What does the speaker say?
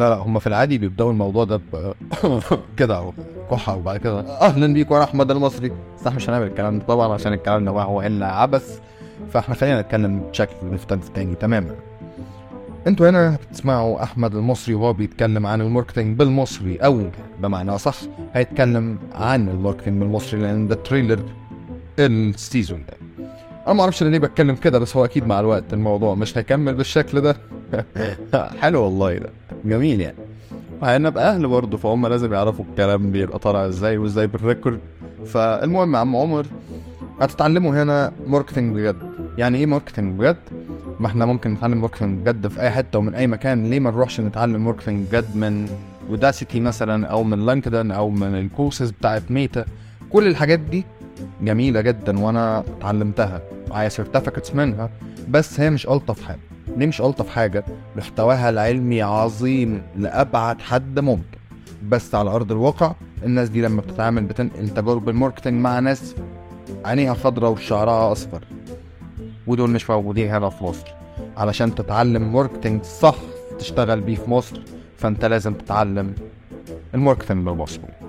لا لا هم في العادي بيبدأوا الموضوع ده كده أهو كحة وبعد كده أهلا بيكم أنا أحمد المصري. بس إحنا مش هنعمل الكلام ده طبعا عشان الكلام ده ما هو إلا عبث. فإحنا خلينا نتكلم بشكل مختلف تاني تماما. أنتوا هنا بتسمعوا أحمد المصري وهو بيتكلم عن ال marketing بالمصري أو بمعنى أصح هيتكلم عن ال marketing بالمصري لأن ده trailer ال season ده. أنا ما أعرفش ليه بتكلم كده بس هو أكيد مع الوقت الموضوع مش هيكمل بالشكل ده. حلو والله ده. جميل يعني. هنبقى أهل برضه فهم لازم يعرفوا الكلام بيبقى طالع إزاي وإزاي بال record فالمهم يا عم عمر هتتعلموا هنا marketing بجد. يعني إيه marketing بجد؟ ما إحنا ممكن نتعلم marketing بجد في أي حتة ومن أي مكان. ليه ما نروحش نتعلم marketing بجد من Udacity مثلا أو من LinkedIn أو من الكورسز بتاعت Meta كل الحاجات دي جميلة جدا وأنا اتعلمتها. معايا certificates منها بس هي مش ألطف حاجة. ليه مش ألطف حاجة محتواها العلمي عظيم لأبعد حد ممكن. بس على أرض الواقع الناس دي لما بتتعامل بتنقل تجارب ال marketing مع ناس عينيها خضراء وشعرها أصفر. ودول مش موجودين هنا في مصر. علشان تتعلم marketing صح تشتغل بيه في مصر فأنت لازم تتعلم ال marketing بالمصري.